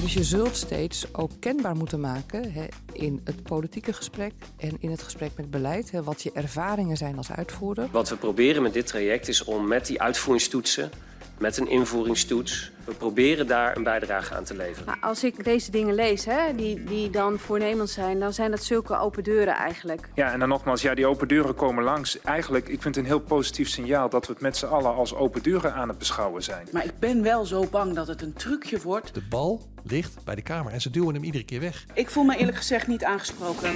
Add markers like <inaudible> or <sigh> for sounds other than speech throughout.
dus je zult steeds ook kenbaar moeten maken hè, in het politieke gesprek en in het gesprek met beleid, hè, wat je ervaringen zijn als uitvoerder. Wat we proberen met dit traject is om met die uitvoeringstoetsen met een invoeringstoets. We proberen daar een bijdrage aan te leveren. Maar als ik deze dingen lees, hè, die, die dan voornemens zijn, dan zijn dat zulke open deuren eigenlijk. Ja, en dan nogmaals, ja, die open deuren komen langs. Eigenlijk, ik vind het een heel positief signaal dat we het met z'n allen als open deuren aan het beschouwen zijn. Maar ik ben wel zo bang dat het een trucje wordt. De bal ligt bij de Kamer en ze duwen hem iedere keer weg. Ik voel me eerlijk gezegd niet aangesproken.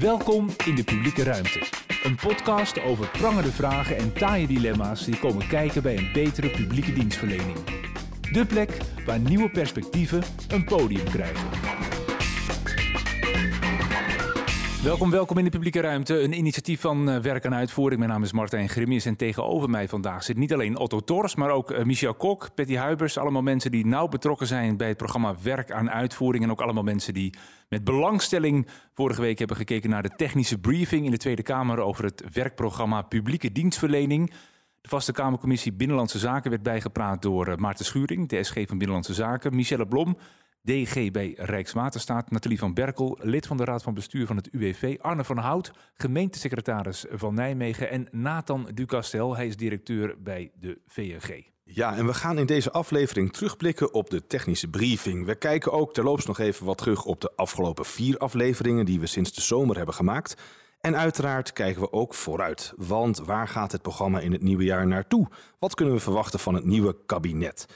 Welkom in de publieke ruimte. Een podcast over prangende vragen en taaie dilemma's die komen kijken bij een betere publieke dienstverlening. De plek waar nieuwe perspectieven een podium krijgen. Welkom, welkom in de publieke ruimte. Een initiatief van uh, Werk en Uitvoering. Mijn naam is Martijn Grimmies en tegenover mij vandaag zit niet alleen Otto Tors, maar ook uh, Michel Kok, Petty Huibers. Allemaal mensen die nauw betrokken zijn bij het programma Werk aan Uitvoering. En ook allemaal mensen die met belangstelling vorige week hebben gekeken naar de technische briefing in de Tweede Kamer over het werkprogramma Publieke Dienstverlening. De vaste Kamercommissie Binnenlandse Zaken werd bijgepraat door uh, Maarten Schuring, de SG van Binnenlandse Zaken, Michelle Blom, DG bij Rijkswaterstaat, Nathalie van Berkel, lid van de Raad van Bestuur van het UWV, Arne van Hout, gemeentesecretaris van Nijmegen en Nathan Ducastel, hij is directeur bij de VNG. Ja, en we gaan in deze aflevering terugblikken op de technische briefing. We kijken ook terloops nog even wat terug op de afgelopen vier afleveringen die we sinds de zomer hebben gemaakt. En uiteraard kijken we ook vooruit. Want waar gaat het programma in het nieuwe jaar naartoe? Wat kunnen we verwachten van het nieuwe kabinet?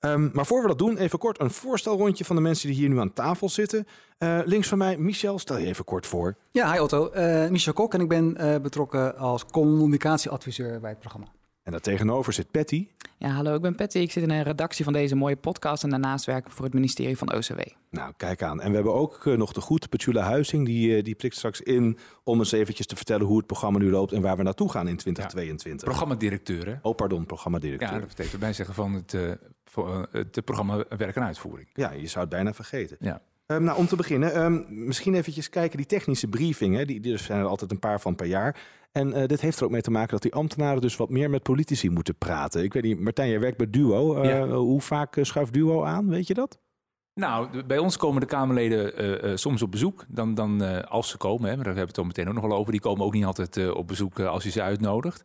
Um, maar voor we dat doen, even kort een voorstelrondje van de mensen die hier nu aan tafel zitten. Uh, links van mij, Michel, stel je even kort voor. Ja, hi Otto. Uh, Michel Kok en ik ben uh, betrokken als communicatieadviseur bij het programma. En daar tegenover zit Patty. Ja, hallo, ik ben Patty. Ik zit in een redactie van deze mooie podcast en daarnaast werk ik voor het ministerie van OCW. Nou, kijk aan. En we hebben ook nog de goed, Petula Huizing, die, die prikt straks in om eens eventjes te vertellen hoe het programma nu loopt en waar we naartoe gaan in 2022. Ja, programmadirecteur, hè? Oh, pardon, programmadirecteur. Ja, dat betekent bij zeggen van het, uh, voor, het programma Werk en Uitvoering. Ja, je zou het bijna vergeten. Ja. Um, nou, om te beginnen, um, misschien eventjes kijken, die technische briefing, hè, die, die zijn er altijd een paar van per jaar. En uh, dit heeft er ook mee te maken dat die ambtenaren dus wat meer met politici moeten praten. Ik weet niet, Martijn, jij werkt bij Duo. Uh, ja. Hoe vaak schuift Duo aan, weet je dat? Nou, bij ons komen de Kamerleden soms op bezoek, dan, dan als ze komen. Hè, maar daar hebben we het zo meteen ook nog wel over. Die komen ook niet altijd op bezoek als je ze uitnodigt.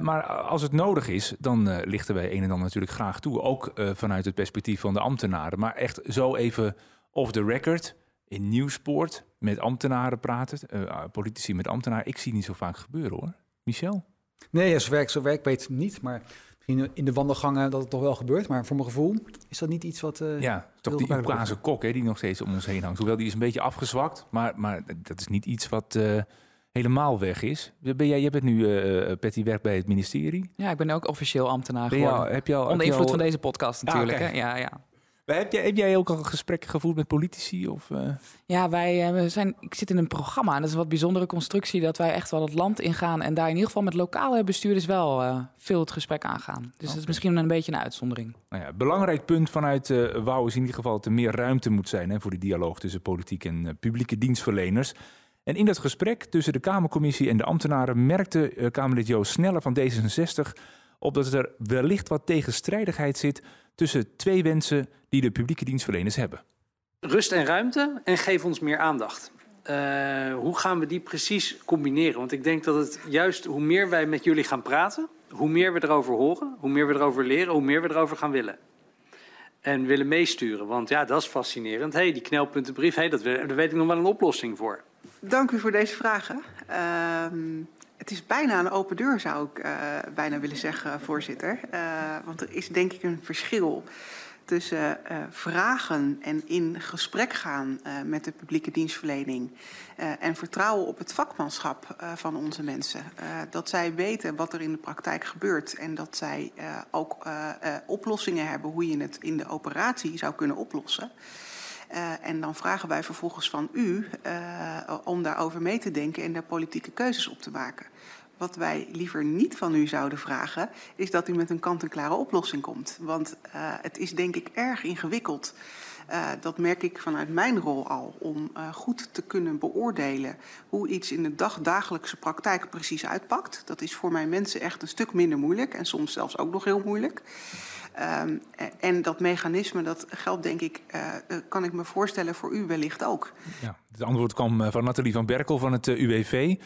Maar als het nodig is, dan lichten wij een en ander natuurlijk graag toe. Ook vanuit het perspectief van de ambtenaren. Maar echt zo even off the record in Nieuwsport met ambtenaren praten, uh, politici met ambtenaren. Ik zie niet zo vaak gebeuren hoor. Michel? Nee, ja, zo werkt zo werk weet het niet, maar misschien in de wandelgangen dat het toch wel gebeurt. Maar voor mijn gevoel is dat niet iets wat... Ja, toch die Ukase kok hè, die nog steeds om ons heen hangt. Hoewel die is een beetje afgezwakt, maar, maar dat is niet iets wat... Helemaal weg is. Ben jij, jij bent nu, uh, Patty, werkt bij het ministerie. Ja, ik ben ook officieel ambtenaar geworden. Heb Onder invloed van deze podcast natuurlijk. Ah, okay. hè? Ja, ja. Maar heb, jij, heb jij ook al gesprekken gevoerd met politici? Of, uh... Ja, wij zijn, ik zit in een programma en dat is een wat bijzondere constructie dat wij echt wel het land ingaan en daar in ieder geval met lokale bestuurders wel uh, veel het gesprek aangaan. Dus okay. dat is misschien een beetje een uitzondering. Nou ja, belangrijk punt vanuit uh, Wouw is in ieder geval dat er meer ruimte moet zijn hè, voor de dialoog tussen politiek en publieke dienstverleners. En in dat gesprek tussen de Kamercommissie en de ambtenaren merkte Kamerlid Joost Sneller van D66 op dat er wellicht wat tegenstrijdigheid zit tussen twee wensen die de publieke dienstverleners hebben. Rust en ruimte en geef ons meer aandacht. Uh, hoe gaan we die precies combineren? Want ik denk dat het juist hoe meer wij met jullie gaan praten, hoe meer we erover horen, hoe meer we erover leren, hoe meer we erover gaan willen. En willen meesturen, want ja, dat is fascinerend. Hey, die knelpuntenbrief, hey, dat, daar weet ik nog wel een oplossing voor. Dank u voor deze vragen. Uh, het is bijna een open deur, zou ik uh, bijna willen zeggen, voorzitter. Uh, want er is denk ik een verschil tussen uh, vragen en in gesprek gaan met de publieke dienstverlening en vertrouwen op het vakmanschap van onze mensen. dat zij weten wat er in de praktijk gebeurt en dat zij ook oplossingen hebben hoe je het in de operatie zou kunnen oplossen. Uh, en dan vragen wij vervolgens van u uh, om daarover mee te denken en daar politieke keuzes op te maken. Wat wij liever niet van u zouden vragen, is dat u met een kant-en-klare oplossing komt. Want uh, het is denk ik erg ingewikkeld. Dat merk ik vanuit mijn rol al, om goed te kunnen beoordelen hoe iets in de dagdagelijkse praktijk precies uitpakt. Dat is voor mijn mensen echt een stuk minder moeilijk en soms zelfs ook nog heel moeilijk. Um, en dat mechanisme, dat geldt denk ik, uh, kan ik me voorstellen voor u wellicht ook. Ja, het antwoord kwam van Nathalie van Berkel van het UWV.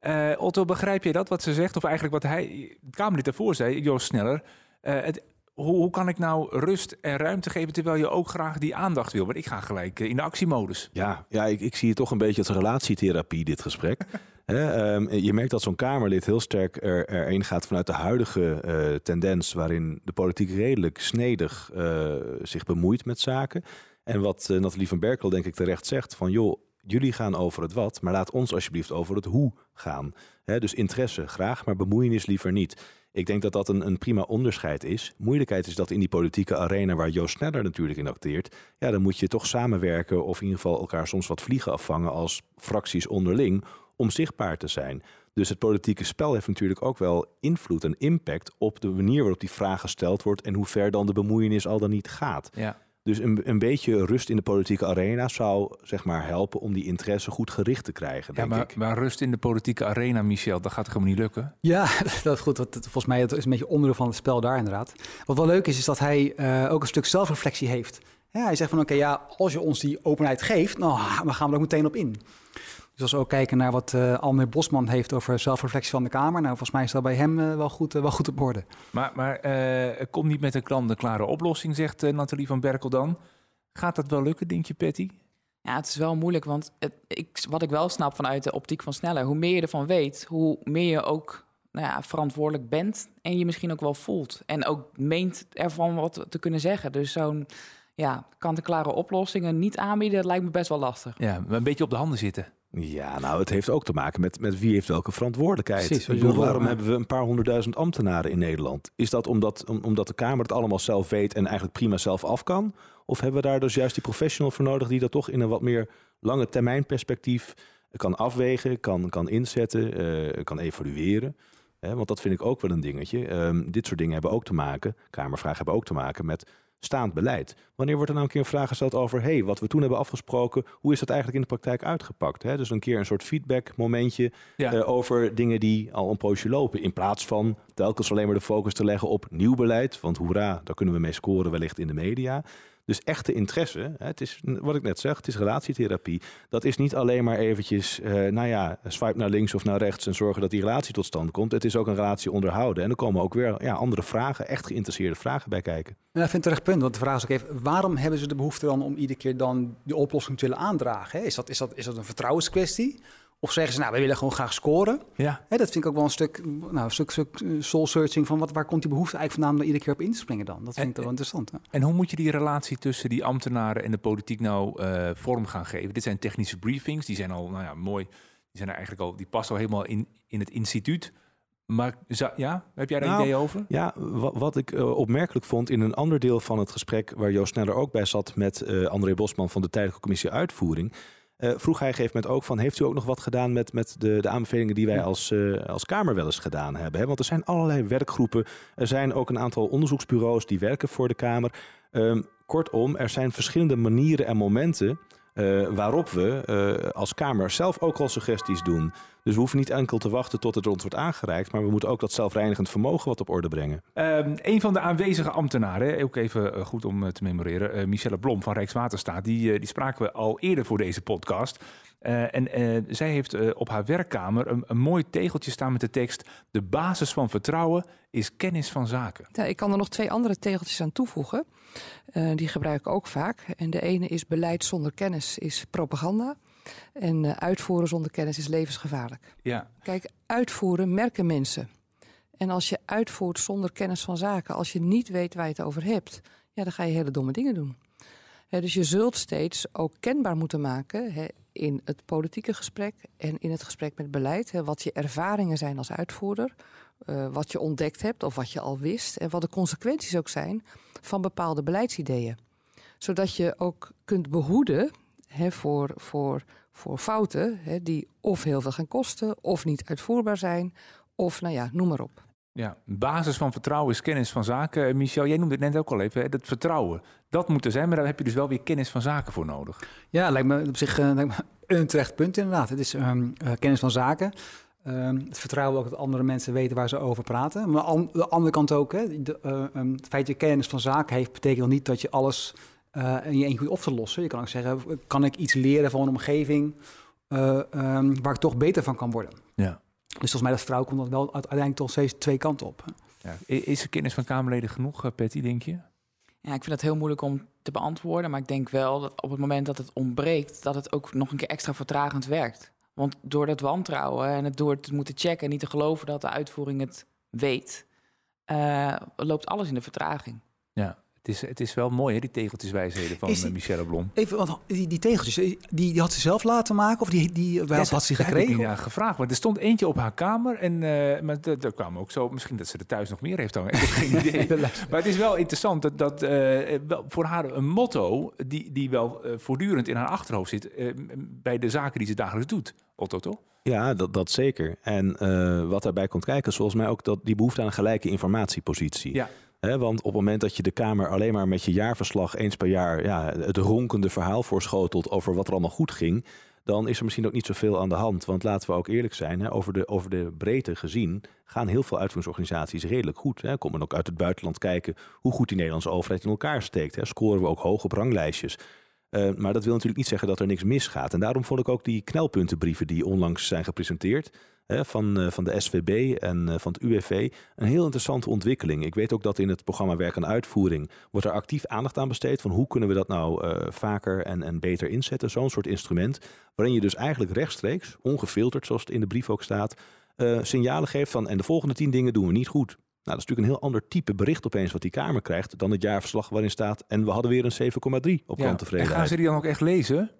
Uh, Otto, begrijp je dat wat ze zegt? Of eigenlijk wat hij, het Kamerlid daarvoor zei, Joost Sneller. Het, hoe, hoe, kan ik nou rust en ruimte geven terwijl je ook graag die aandacht wil? Want ik ga gelijk in de actiemodus. Ja, ja ik, ik zie het toch een beetje als relatietherapie, dit gesprek. <laughs> He, um, je merkt dat zo'n Kamerlid heel sterk er, erin gaat vanuit de huidige uh, tendens, waarin de politiek redelijk snedig uh, zich bemoeit met zaken. En wat uh, Nathalie van Berkel denk ik terecht zegt, van joh, jullie gaan over het wat, maar laat ons alsjeblieft over het hoe gaan. Dus interesse graag, maar bemoeienis liever niet. Ik denk dat dat een, een, prima onderscheid is. Moeilijkheid is dat in die politieke arena waar Joost Sneller natuurlijk in acteert, ja, dan moet je toch samenwerken of in ieder geval elkaar soms wat vliegen afvangen als fracties onderling om zichtbaar te zijn. Dus het politieke spel heeft natuurlijk ook wel invloed en impact op de manier waarop die vraag gesteld wordt en hoe ver dan de bemoeienis al dan niet gaat. Ja. Dus een, een beetje rust in de politieke arena zou zeg maar helpen om die interesse goed gericht te krijgen. Denk ja, maar, ik. maar rust in de politieke arena, Michel, dat gaat gewoon niet lukken. Ja, <laughs> dat is goed. Dat, volgens mij is een beetje onderdeel van het spel daar inderdaad. Wat wel leuk is, is dat hij uh, ook een stuk zelfreflectie heeft. Ja, hij zegt van oké, okay, ja, als je ons die openheid geeft, nou, dan gaan we er ook meteen op in. Dus als we ook kijken naar wat uh, Almeer Bosman heeft over zelfreflectie van de Kamer. Nou, volgens mij is dat bij hem uh, wel, goed, uh, wel goed op orde. Maar, maar uh, kom niet met een klare oplossing, zegt Nathalie van Berkel dan. Gaat dat wel lukken, denk je, Patty? Ja, het is wel moeilijk, want het, ik, wat ik wel snap vanuit de optiek van sneller... hoe meer je ervan weet, hoe meer je ook nou ja, verantwoordelijk bent... en je misschien ook wel voelt. En ook meent ervan wat te kunnen zeggen. Dus zo'n ja, kant-en-klare oplossingen niet aanbieden... dat lijkt me best wel lastig. Ja, maar een beetje op de handen zitten. Ja, nou, het heeft ook te maken met, met wie heeft welke verantwoordelijkheid. Precies, bedoel, waarom hebben we een paar honderdduizend ambtenaren in Nederland? Is dat omdat, om, omdat de Kamer het allemaal zelf weet en eigenlijk prima zelf af kan? Of hebben we daar dus juist die professional voor nodig die dat toch in een wat meer lange termijn perspectief kan afwegen, kan, kan inzetten, uh, kan evalueren? Want dat vind ik ook wel een dingetje. Um, dit soort dingen hebben ook te maken, Kamervragen hebben ook te maken met staand beleid. Wanneer wordt er nou een keer een vraag gesteld over... hey, wat we toen hebben afgesproken, hoe is dat eigenlijk in de praktijk uitgepakt? Hè? Dus een keer een soort feedback momentje Ja. uh, over dingen die al een poosje lopen. In plaats van telkens alleen maar de focus te leggen op nieuw beleid. Want hoera, daar kunnen we mee scoren wellicht in de media. Dus echte interesse, het is wat ik net zeg, het is relatietherapie. Dat is niet alleen maar eventjes, uh, nou ja, swipe naar links of naar rechts en zorgen dat die relatie tot stand komt. Het is ook een relatie onderhouden. En er komen ook weer ja, andere vragen, echt geïnteresseerde vragen bij kijken. Ja, ik vind het terecht punt. Want de vraag is ook even, waarom hebben ze de behoefte dan om iedere keer dan de oplossing te willen aandragen? Is, dat, is, dat, is dat een vertrouwenskwestie? Of zeggen ze, nou, we willen gewoon graag scoren. Ja. Hè, dat vind ik ook wel een stuk, nou, een stuk, stuk soul-searching van wat, waar komt die behoefte eigenlijk vandaan om er iedere keer op in te springen dan? Dat vind ik wel interessant. Hè? En hoe moet je die relatie tussen die ambtenaren en de politiek nou uh, vorm gaan geven? Dit zijn technische briefings, die zijn al, nou ja, mooi. Die zijn er eigenlijk al, die passen al helemaal in, in het instituut. Maar ja, heb jij daar nou, idee over? Ja, wat, wat ik uh, opmerkelijk vond in een ander deel van het gesprek... waar Joost Sneller ook bij zat met uh, André Bosman van de Tijdelijke Commissie Uitvoering... Uh, vroeg hij op een gegeven moment ook van... heeft u ook nog wat gedaan met, met de, de aanbevelingen die wij als, uh, als Kamer wel eens gedaan hebben? Hè? Want er zijn allerlei werkgroepen. Er zijn ook een aantal onderzoeksbureaus die werken voor de Kamer. Um, kortom, er zijn verschillende manieren en momenten... Uh, waarop we als Kamer zelf ook al suggesties doen. Dus we hoeven niet enkel te wachten tot het ons wordt aangereikt... maar we moeten ook dat zelfreinigend vermogen wat op orde brengen. Um, een van de aanwezige ambtenaren, ook even goed om te memoreren... Michelle Blom van Rijkswaterstaat, die, die spraken we al eerder voor deze podcast... Uh, en uh, zij heeft uh, op haar werkkamer een, een, mooi tegeltje staan met de tekst: De basis van vertrouwen is kennis van zaken. Ja, ik kan er nog twee andere tegeltjes aan toevoegen. die gebruik ik ook vaak. En de ene is: beleid zonder kennis is propaganda. En uitvoeren zonder kennis is levensgevaarlijk. Ja. Kijk, uitvoeren merken mensen. En als je uitvoert zonder kennis van zaken, als je niet weet waar je het over hebt, ja, dan ga je hele domme dingen doen. Dus je zult steeds ook kenbaar moeten maken in het politieke gesprek en in het gesprek met beleid. Wat je ervaringen zijn als uitvoerder, uh, wat je ontdekt hebt of wat je al wist. En wat de consequenties ook zijn van bepaalde beleidsideeën. Zodat je ook kunt behoeden voor, voor, voor fouten die of heel veel gaan kosten, of niet uitvoerbaar zijn, Of nou ja, noem maar op. Ja, basis van vertrouwen is kennis van zaken. Eh, Michel, jij noemde het net ook al even, hè, dat vertrouwen. Dat moet er zijn, maar daar heb je dus wel weer kennis van zaken voor nodig. Ja, lijkt me op zich uh, me een terecht punt inderdaad. Het is um, uh, kennis van zaken. Um, het vertrouwen ook dat andere mensen weten waar ze over praten. Maar aan de andere kant ook, hè, de, uh, um, het feit dat je kennis van zaken heeft, betekent nog niet dat je alles in je eentje op te lossen. Je kan ook zeggen, kan ik iets leren van een omgeving waar ik toch beter van kan worden. Ja. Dus volgens mij dat vertrouwen komt dan wel uiteindelijk toch steeds twee kanten op. Ja. Is er kennis van Kamerleden genoeg, Patty, denk je? Ja, ik vind het heel moeilijk om te beantwoorden. Maar ik denk wel dat op het moment dat het ontbreekt, dat het ook nog een keer extra vertragend werkt. Want door dat wantrouwen en het door te moeten checken en niet te geloven dat de uitvoering het weet, uh, loopt alles in de vertraging. Ja. Het is, het is wel mooi, hè, die tegeltjeswijsheden van die, Michelle Blom. Even, want die, die tegeltjes, die, die had ze zelf laten maken of die, die ja, had ze gekregen? Ja, gevraagd. Want er stond eentje op haar kamer en uh, maar er kwam ook zo, misschien dat ze er thuis nog meer heeft hangen. Ik heb geen <laughs> idee. maar het is wel interessant dat, dat uh, wel voor haar een motto die, die wel uh, voortdurend in haar achterhoofd zit bij de zaken die ze dagelijks doet. Otto, toch? Ja, dat, dat zeker. En wat daarbij komt kijken is volgens mij ook dat die behoefte aan een gelijke informatiepositie. Ja. Want op het moment dat je de Kamer alleen maar met je jaarverslag eens per jaar ja, het ronkende verhaal voorschotelt over wat er allemaal goed ging, dan is er misschien ook niet zoveel aan de hand. Want laten we ook eerlijk zijn, over, de, over de breedte gezien gaan heel veel uitvoeringsorganisaties redelijk goed. Hè. Komen ook uit het buitenland kijken hoe goed die Nederlandse overheid in elkaar steekt. Scoren we ook hoog op ranglijstjes. Uh, maar dat wil natuurlijk niet zeggen dat er niks misgaat. En daarom vond ik ook die knelpuntenbrieven die onlangs zijn gepresenteerd van, uh, van de SVB en uh, van het UWV een heel interessante ontwikkeling. Ik weet ook dat in het programma Werk en Uitvoering wordt er actief aandacht aan besteed van hoe kunnen we dat nou vaker en, en beter inzetten. Zo'n soort instrument waarin je dus eigenlijk rechtstreeks, ongefilterd zoals het in de brief ook staat, signalen geeft van en de volgende tien dingen doen we niet goed. Nou, dat is natuurlijk een heel ander type bericht opeens wat die Kamer krijgt dan het jaarverslag waarin staat en we hadden weer een 7,3 op ja, klanttevredenheid. En gaan ze die dan ook echt lezen?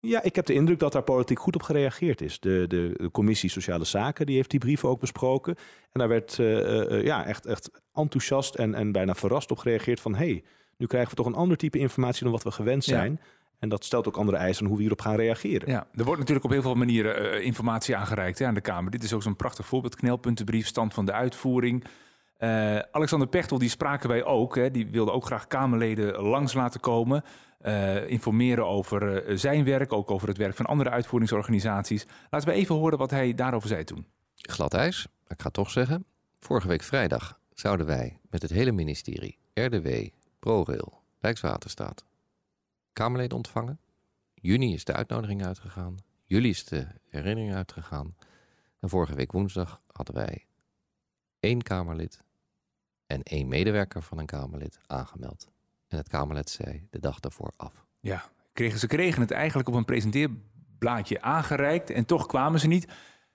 Ja, ik heb de indruk dat daar politiek goed op gereageerd is. De, de, de commissie Sociale Zaken die heeft die brieven ook besproken. En daar werd uh, uh, ja, echt, echt enthousiast en, en bijna verrast op gereageerd van... hé, hey, nu krijgen we toch een ander type informatie dan wat we gewend zijn. Ja. En dat stelt ook andere eisen hoe we hierop gaan reageren. Ja, er wordt natuurlijk op heel veel manieren uh, informatie aangereikt hè, aan de Kamer. Dit is ook zo'n prachtig voorbeeld. Knelpuntenbrief, stand van de uitvoering... Uh, Alexander Pechtel, die spraken wij ook. Hè, die wilde ook graag Kamerleden langs laten komen. Uh, informeren over uh, zijn werk, ook over het werk van andere uitvoeringsorganisaties. Laten we even horen wat hij daarover zei toen. Glad ijs, ik ga toch zeggen. Vorige week vrijdag zouden wij met het hele ministerie, RDW, ProRail, Rijkswaterstaat, Kamerleden ontvangen. Juni is de uitnodiging uitgegaan. Juli is de herinnering uitgegaan. En vorige week woensdag hadden wij één Kamerlid en één medewerker van een Kamerlid aangemeld. En het Kamerlid zei de dag daarvoor af. Ja, kregen, ze kregen het eigenlijk op een presenteerblaadje aangereikt en toch kwamen ze niet.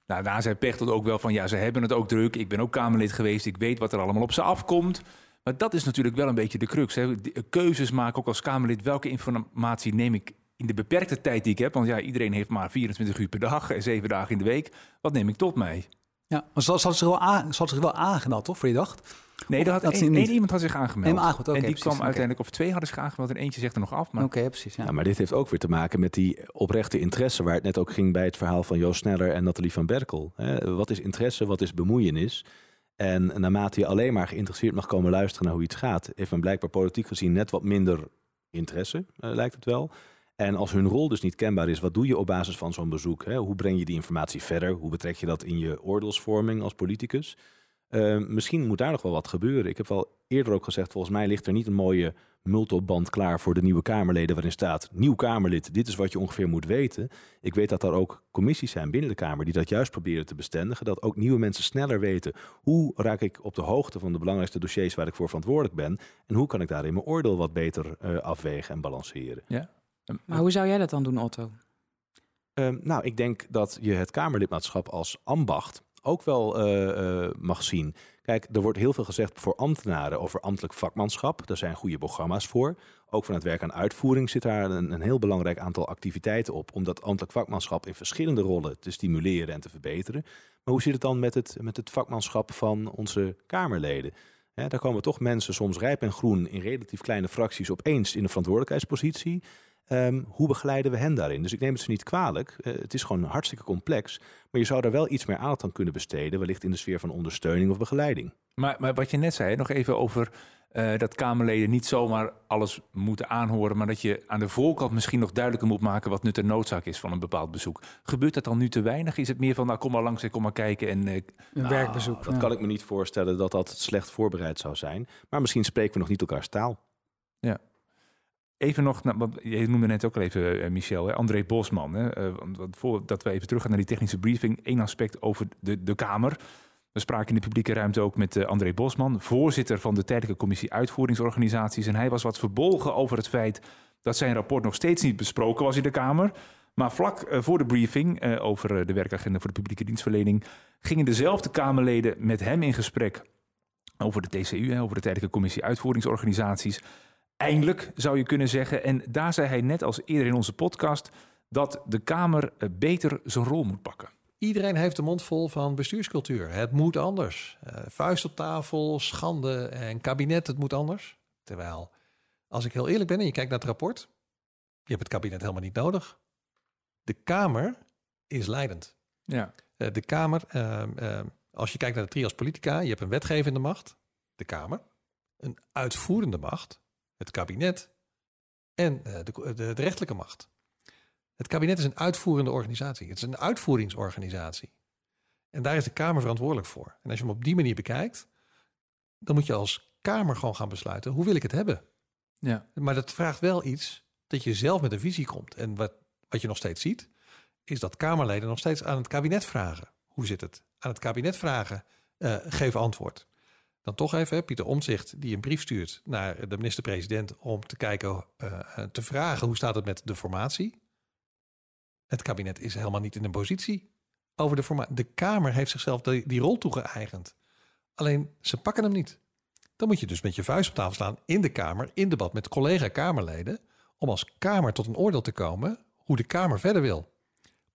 Nou, daar zei Pechtel ook wel van, ja, ze hebben het ook druk. Ik ben ook Kamerlid geweest, ik weet wat er allemaal op ze afkomt. Maar dat is natuurlijk wel een beetje de crux. Hè. Keuzes maken ook als Kamerlid. Welke informatie neem ik in de beperkte tijd die ik heb? Want ja, iedereen heeft maar 24 uur per dag en 7 dagen in de week. Wat neem ik tot mij? Ja, maar ze had zich wel, aan, ze had zich wel aangemeld, toch, voor die dag? Nee, dat had één, één iemand had zich aangemeld. Nee, aangemeld okay, en die precies, kwam uiteindelijk, of twee hadden zich aangemeld en eentje zegt er nog af. Oké, okay, precies. Ja. ja. maar dit heeft ook weer te maken met die oprechte interesse... waar het net ook ging bij het verhaal van Joost Sneller en Nathalie van Berkel. Wat is interesse, wat is bemoeienis? En naarmate je alleen maar geïnteresseerd mag komen luisteren naar hoe iets gaat... heeft men blijkbaar politiek gezien net wat minder interesse, lijkt het wel... En als hun rol dus niet kenbaar is, wat doe je op basis van zo'n bezoek? Hè? Hoe breng je die informatie verder? Hoe betrek je dat in je oordeelsvorming als politicus? Uh, misschien moet daar nog wel wat gebeuren. Ik heb wel eerder ook gezegd, volgens mij ligt er niet een mooie multoband klaar voor de nieuwe Kamerleden waarin staat, nieuw Kamerlid, dit is wat je ongeveer moet weten. Ik weet dat er ook commissies zijn binnen de Kamer die dat juist proberen te bestendigen, dat ook nieuwe mensen sneller weten, hoe raak ik op de hoogte van de belangrijkste dossiers waar ik voor verantwoordelijk ben en hoe kan ik daarin mijn oordeel wat beter uh, afwegen en balanceren. Ja. Maar hoe zou jij dat dan doen, Otto? Uh, nou, ik denk dat je het Kamerlidmaatschap als ambacht ook wel uh, uh, mag zien. Kijk, er wordt heel veel gezegd voor ambtenaren over ambtelijk vakmanschap. Daar zijn goede programma's voor. Ook van het werk aan uitvoering zit daar een, een heel belangrijk aantal activiteiten op. Om dat ambtelijk vakmanschap in verschillende rollen te stimuleren en te verbeteren. Maar hoe zit het dan met het, met het vakmanschap van onze Kamerleden? Daar komen toch mensen soms rijp en groen in relatief kleine fracties opeens in een verantwoordelijkheidspositie. Ehm, hoe begeleiden we hen daarin? Dus ik neem het ze niet kwalijk. Eh, het is gewoon hartstikke complex. Maar je zou daar wel iets meer aandacht aan kunnen besteden. Wellicht in de sfeer van ondersteuning of begeleiding. Maar, maar wat je net zei, nog even over eh, dat Kamerleden niet zomaar alles moeten aanhoren. Maar dat je aan de voorkant misschien nog duidelijker moet maken wat nut en noodzaak is van een bepaald bezoek. Gebeurt dat dan nu te weinig? Is het meer van, nou kom maar langs en kom maar kijken. En, Een Nou, werkbezoek. Dat kan ik me niet voorstellen dat dat slecht voorbereid zou zijn. Maar misschien spreken we nog niet elkaars taal. Ja. Even nog, nou, je noemde net ook al even, eh, Michel, hè, André Bosman. Hè, eh, want- voordat we even teruggaan naar die technische briefing, één aspect over de, de Kamer. We spraken in de publieke ruimte ook met eh, André Bosman, voorzitter van de Tijdelijke Commissie Uitvoeringsorganisaties. En hij was wat verbolgen over het feit dat zijn rapport nog steeds niet besproken was in de Kamer. Maar vlak voor de briefing over de werkagenda voor de publieke dienstverlening gingen dezelfde Kamerleden met hem in gesprek over de TCU, over de Tijdelijke Commissie Uitvoeringsorganisaties. Eindelijk zou je kunnen zeggen. En daar zei hij net als eerder in onze podcast dat de Kamer eh, beter zijn rol moet pakken. Iedereen heeft de mond vol van bestuurscultuur. Het moet anders. Eh, vuist op tafel, schande en kabinet, het moet anders. Terwijl, als ik heel eerlijk ben en je kijkt naar het rapport, je hebt het kabinet helemaal niet nodig. De Kamer is leidend. Ja. Eh, de Kamer, ehm, ehm, als je kijkt naar de trias politica, je hebt een wetgevende macht, de Kamer, een uitvoerende macht, het kabinet en eh, de, de, de rechtelijke macht. Het kabinet is een uitvoerende organisatie. Het is een uitvoeringsorganisatie. En daar is de Kamer verantwoordelijk voor. En als je hem op die manier bekijkt, dan moet je als Kamer gewoon gaan besluiten, hoe wil ik het hebben? Ja. Maar dat vraagt wel iets dat je zelf met een visie komt. En wat, wat je nog steeds ziet, is dat Kamerleden nog steeds aan het kabinet vragen. Hoe zit het? Aan het kabinet vragen, eh, geef antwoord. Dan toch even, Pieter Omtzigt, die een brief stuurt naar de minister-president om te kijken, eh, eh, te vragen hoe staat het met de formatie. Het kabinet is helemaal niet in een positie over de formatie. De Kamer heeft zichzelf die, die rol toegeëigend. Alleen ze pakken hem niet. Dan moet je dus met je vuist op tafel slaan in de Kamer, in debat met collega-Kamerleden, om als Kamer tot een oordeel te komen hoe de Kamer verder wil.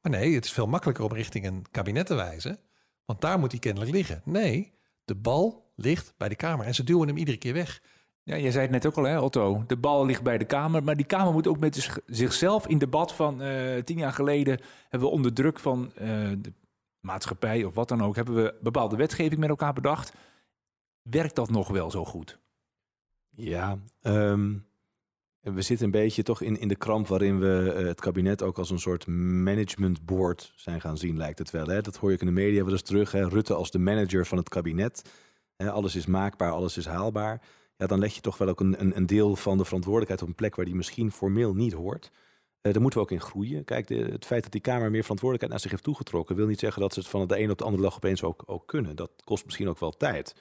Maar nee, het is veel makkelijker om richting een kabinet te wijzen, want daar moet hij kennelijk liggen. Nee, de bal ligt bij de Kamer en ze duwen hem iedere keer weg. Ja, jij zei het net ook al, hè, Otto. De bal ligt bij de Kamer. Maar die Kamer moet ook met zich- zichzelf in debat van eh, tien jaar geleden... hebben we onder druk van eh, de maatschappij of wat dan ook... hebben we bepaalde wetgeving met elkaar bedacht. Werkt dat nog wel zo goed? Ja, ehm, we zitten een beetje toch in, in de kramp waarin we eh, het kabinet ook als een soort management board zijn gaan zien, lijkt het wel. Hè? Dat hoor ik in de media wel eens terug. Hè? Rutte als de manager van het kabinet. Alles is maakbaar, alles is haalbaar. Ja, dan leg je toch wel ook een, een, een deel van de verantwoordelijkheid op een plek waar die misschien formeel niet hoort. Eh, daar moeten we ook in groeien. Kijk, het feit dat die Kamer meer verantwoordelijkheid naar zich heeft toegetrokken, wil niet zeggen dat ze het van de ene op de andere dag opeens ook, ook kunnen. Dat kost misschien ook wel tijd.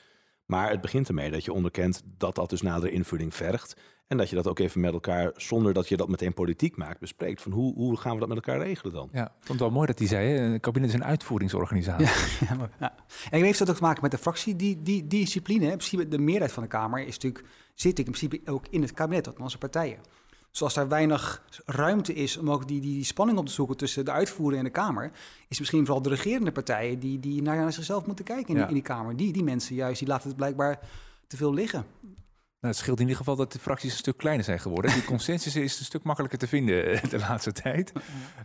Maar het begint ermee dat je onderkent dat dat dus nadere invulling vergt. En dat je dat ook even met elkaar, zonder dat je dat meteen politiek maakt, bespreekt. Van hoe, hoe gaan we dat met elkaar regelen dan? Ja, ik vond het wel mooi dat hij zei, hè, het kabinet is een uitvoeringsorganisatie. Ja, <laughs> maar- ja. En heeft dat ook te maken met de fractie, die, die, die discipline. hè? In principe, de meerderheid van de Kamer is natuurlijk, zit ik in principe ook in het kabinet, dat onze partijen. Dus als daar weinig ruimte is om ook die, die, die spanning op te zoeken tussen de uitvoering en de Kamer, is het misschien vooral de regerende partijen die, die naar, naar zichzelf moeten kijken in, Ja. die, in die Kamer. Die, die mensen juist, die laten het blijkbaar te veel liggen. Nou, het scheelt in ieder geval dat de fracties een stuk kleiner zijn geworden. Die consensus is een stuk makkelijker te vinden eh, de laatste tijd.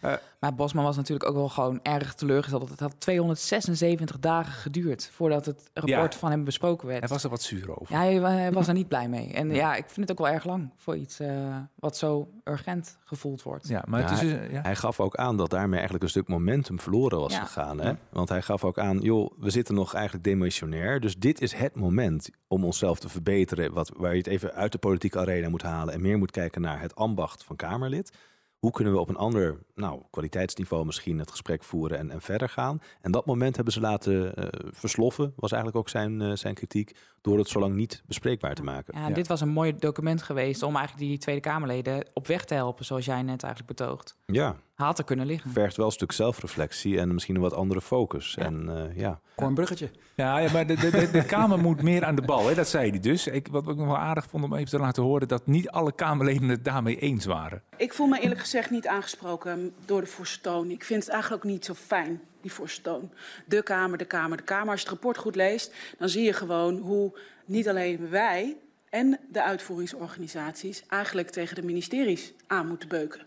Eh, Maar Bosman was natuurlijk ook wel gewoon erg teleurgesteld. Het had 276 dagen geduurd voordat het rapport Ja. van hem besproken werd. hij was er wat zuur over. Ja, hij, hij was er niet blij mee. En ja, ik vind het ook wel erg lang voor iets eh, wat zo urgent gevoeld wordt. Ja, maar Ja, het is, hij, ja. hij gaf ook aan dat daarmee eigenlijk een stuk momentum verloren was Ja. gegaan. Hè? Want hij gaf ook aan, joh, we zitten nog eigenlijk demissionair. Dus dit is het moment om onszelf te verbeteren. Wat, waar je het even uit de politieke arena moet halen. En meer moet kijken naar het ambacht van Kamerlid. Hoe kunnen we op een ander nou, kwaliteitsniveau misschien het gesprek voeren en, en verder gaan? En dat moment hebben ze laten eh, versloffen, was eigenlijk ook zijn, eh, zijn kritiek, door het zo lang niet bespreekbaar te maken. Ja, dit was een mooi document geweest om eigenlijk die Tweede Kamerleden op weg te helpen, zoals jij net eigenlijk betoogt. Ja, Had er kunnen liggen. vergt wel een stuk zelfreflectie en misschien een wat andere focus. En eh, ja, een bruggetje. Ja, ja, maar de, de, de, de Kamer moet meer aan de bal, hè? dat zei hij dus. Ik, wat ik nog wel aardig vond om even te laten horen... dat niet alle Kamerleden het daarmee eens waren. Ik voel me eerlijk gezegd niet aangesproken door de forse toon. Ik vind het eigenlijk ook niet zo fijn, die forse toon. De Kamer, de Kamer, de Kamer. Als je het rapport goed leest, dan zie je gewoon hoe niet alleen wij en de uitvoeringsorganisaties eigenlijk tegen de ministeries aan moeten beuken.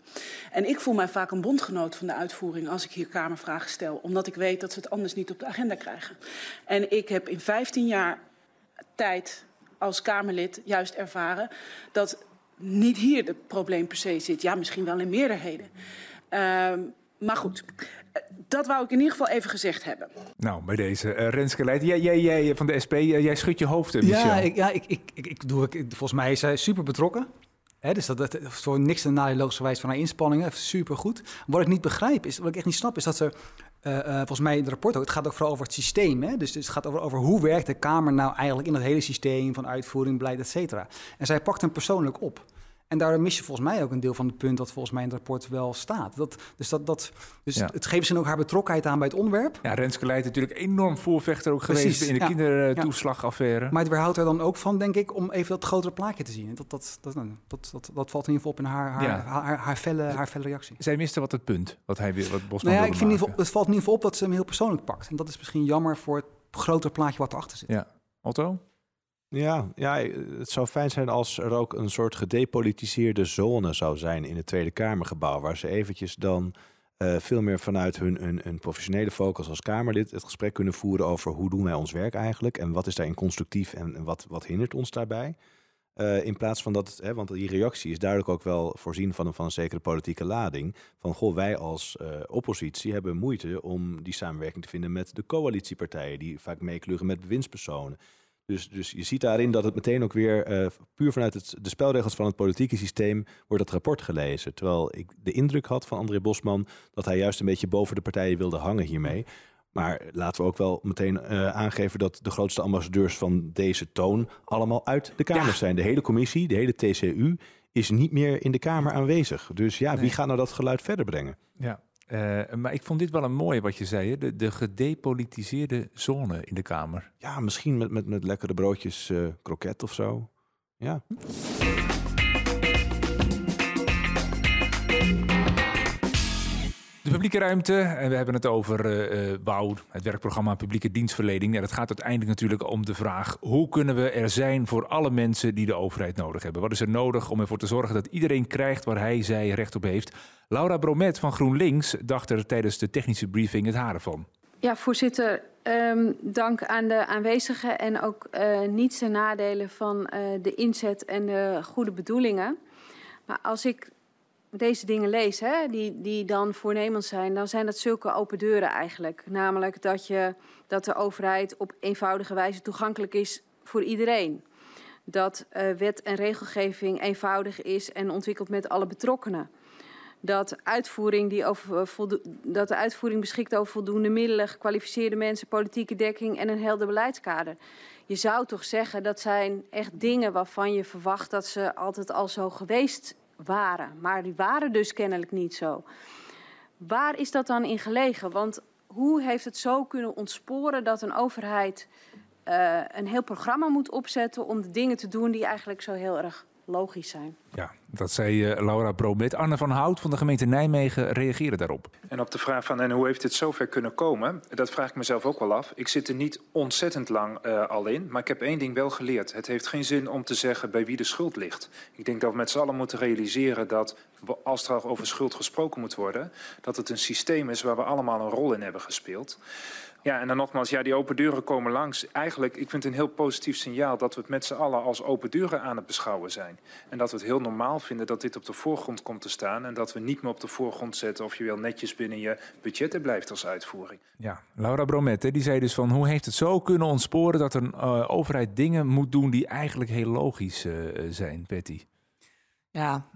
En ik voel mij vaak een bondgenoot van de uitvoering als ik hier Kamervragen stel, omdat ik weet dat ze het anders niet op de agenda krijgen. En ik heb in 15 jaar tijd als Kamerlid juist ervaren dat niet hier het probleem per se zit. Ja, misschien wel in meerderheden. Uh, maar goed, dat wou ik in ieder geval even gezegd hebben. Nou, bij deze uh, Renske Leid. Jij, jij, jij van de SP, uh, jij schudt je hoofd, Michel. Ja, ik, ja ik, ik, ik, ik doe, ik, volgens mij is hij super betrokken. Hè, dus dat, dat voor niks een nadeel logischerwijs van haar inspanningen. Super goed. Wat ik niet begrijp, is, wat ik echt niet snap, is dat ze... Uh, uh, volgens mij in het rapport ook, het gaat ook vooral over het systeem. Hè? Dus, dus het gaat over, over hoe werkt de Kamer nou eigenlijk in dat hele systeem van uitvoering, beleid, et cetera. En zij pakt hem persoonlijk op. En daardoor mis je volgens mij ook een deel van het punt dat volgens mij in het rapport wel staat. Dat, dus dat, dat, dus ja. het geeft ze ook haar betrokkenheid aan bij het onderwerp. Ja, Renske Leijt natuurlijk enorm voorvechter ook Precies, geweest in de ja. kindertoeslagaffaire. Maar het weerhoudt er dan ook van, denk ik, om even dat grotere plaatje te zien. Dat, dat, dat, dat, dat, dat valt in ieder geval op in haar, haar, ja. haar, haar, haar, felle, haar felle reactie. Zij miste wat het punt, wat hij weer, wat Bosman nou ja, ik vind geval, het valt in ieder geval op dat ze hem heel persoonlijk pakt. En dat is misschien jammer voor het grotere plaatje wat erachter zit. Ja. Otto? Ja, ja, het zou fijn zijn als er ook een soort gedepolitiseerde zone zou zijn in het Tweede Kamergebouw. Waar ze eventjes dan uh, veel meer vanuit hun, hun, professionele focus als Kamerlid het gesprek kunnen voeren over hoe doen wij ons werk eigenlijk. En wat is daarin constructief en, wat, wat hindert ons daarbij. Uh, in plaats van dat, hè, want die reactie is duidelijk ook wel voorzien van een, van een zekere politieke lading. Van goh, wij als uh, oppositie hebben moeite om die samenwerking te vinden met de coalitiepartijen, die vaak meekleuren met bewindspersonen. Dus, dus je ziet daarin dat het meteen ook weer uh, puur vanuit het, de spelregels van het politieke systeem wordt dat rapport gelezen. Terwijl ik de indruk had van André Bosman dat hij juist een beetje boven de partijen wilde hangen hiermee. Maar laten we ook wel meteen uh, aangeven dat de grootste ambassadeurs van deze toon allemaal uit de Kamer ja. zijn. De hele commissie, de hele TCU is niet meer in de Kamer aanwezig. Dus ja, nee. wie gaat nou dat geluid verder brengen? Ja, uh, maar ik vond dit wel een mooie wat je zei, hè? De, de gedepolitiseerde zone in de Kamer. Ja, misschien met, met, met lekkere broodjes uh, kroket of zo. Ja. De publieke ruimte, en we hebben het over uh, het werkprogramma Publieke Dienstverlening. Ja, dat gaat uiteindelijk natuurlijk om de vraag: hoe kunnen we er zijn voor alle mensen die de overheid nodig hebben? Wat is er nodig om ervoor te zorgen dat iedereen krijgt waar hij, zij recht op heeft? Laura Bromet van GroenLinks dacht er tijdens de technische briefing het haren van. Ja, voorzitter, um, dank aan de aanwezigen en ook uh, niets en nadelen van de inzet en de goede bedoelingen. Maar als ik deze dingen lees, hè, die, die dan voornemens zijn, dan zijn dat zulke open deuren eigenlijk. Namelijk dat, je, dat de overheid op eenvoudige wijze toegankelijk is voor iedereen. Dat uh, wet en regelgeving eenvoudig is en ontwikkeld met alle betrokkenen. Dat, uitvoering die over voldo- dat de uitvoering beschikt over voldoende middelen, gekwalificeerde mensen, politieke dekking en een helder beleidskader. Je zou toch zeggen dat zijn echt dingen waarvan je verwacht dat ze altijd al zo geweest waren. Maar die waren dus kennelijk niet zo. Waar is dat dan in gelegen? Want hoe heeft het zo kunnen ontsporen dat een overheid uh, een heel programma moet opzetten om de dingen te doen die eigenlijk zo heel erg logisch zijn? Ja, dat zei uh, Laura Bromet. Arne van Hout van de gemeente Nijmegen reageerde daarop. En op de vraag van en hoe heeft het zover kunnen komen, dat vraag ik mezelf ook wel af. Ik zit er niet ontzettend lang uh, al in, maar ik heb één ding wel geleerd. Het heeft geen zin om te zeggen bij wie de schuld ligt. Ik denk dat we met z'n allen moeten realiseren dat als er over schuld gesproken moet worden, dat het een systeem is waar we allemaal een rol in hebben gespeeld. Ja, en dan nogmaals, ja, die open deuren komen langs. Eigenlijk, ik vind het een heel positief signaal dat we het met z'n allen als open deuren aan het beschouwen zijn. En dat we het heel normaal vinden dat dit op de voorgrond komt te staan. En dat we niet meer op de voorgrond zetten of je wel netjes binnen je budgetten blijft als uitvoering. Ja, Laura Bromette, die zei dus van hoe heeft het zo kunnen ontsporen dat een uh, overheid dingen moet doen die eigenlijk heel logisch uh, zijn, Betty? Ja,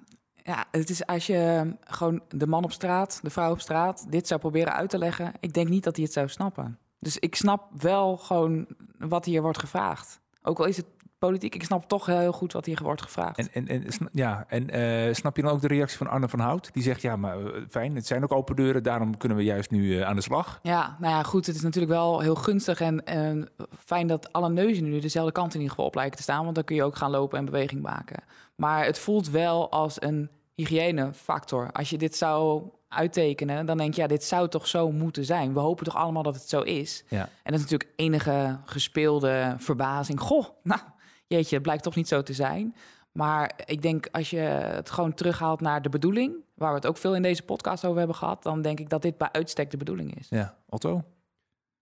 ja, het is als je gewoon de man op straat, de vrouw op straat, dit zou proberen uit te leggen. Ik denk niet dat hij het zou snappen. Dus ik snap wel gewoon wat hier wordt gevraagd. Ook al is het politiek, ik snap toch heel goed wat hier wordt gevraagd. En, en, en, ja, en uh, snap je dan ook de reactie van Arne van Hout? Die zegt, ja, maar uh, fijn, het zijn ook open deuren, daarom kunnen we juist nu uh, aan de slag. Ja, nou ja, goed, het is natuurlijk wel heel gunstig en, en fijn dat alle neuzen nu dezelfde kant in ieder geval op lijken te staan, want dan kun je ook gaan lopen en beweging maken. Maar het voelt wel als een hygiënefactor. Als je dit zou uittekenen, dan denk je, ja, dit zou toch zo moeten zijn. We hopen toch allemaal dat het zo is. Ja. En dat is natuurlijk enige gespeelde verbazing. Goh, nou, jeetje, het blijkt toch niet zo te zijn. Maar ik denk als je het gewoon terughaalt naar de bedoeling, waar we het ook veel in deze podcast over hebben gehad, dan denk ik dat dit bij uitstek de bedoeling is. Ja, Otto?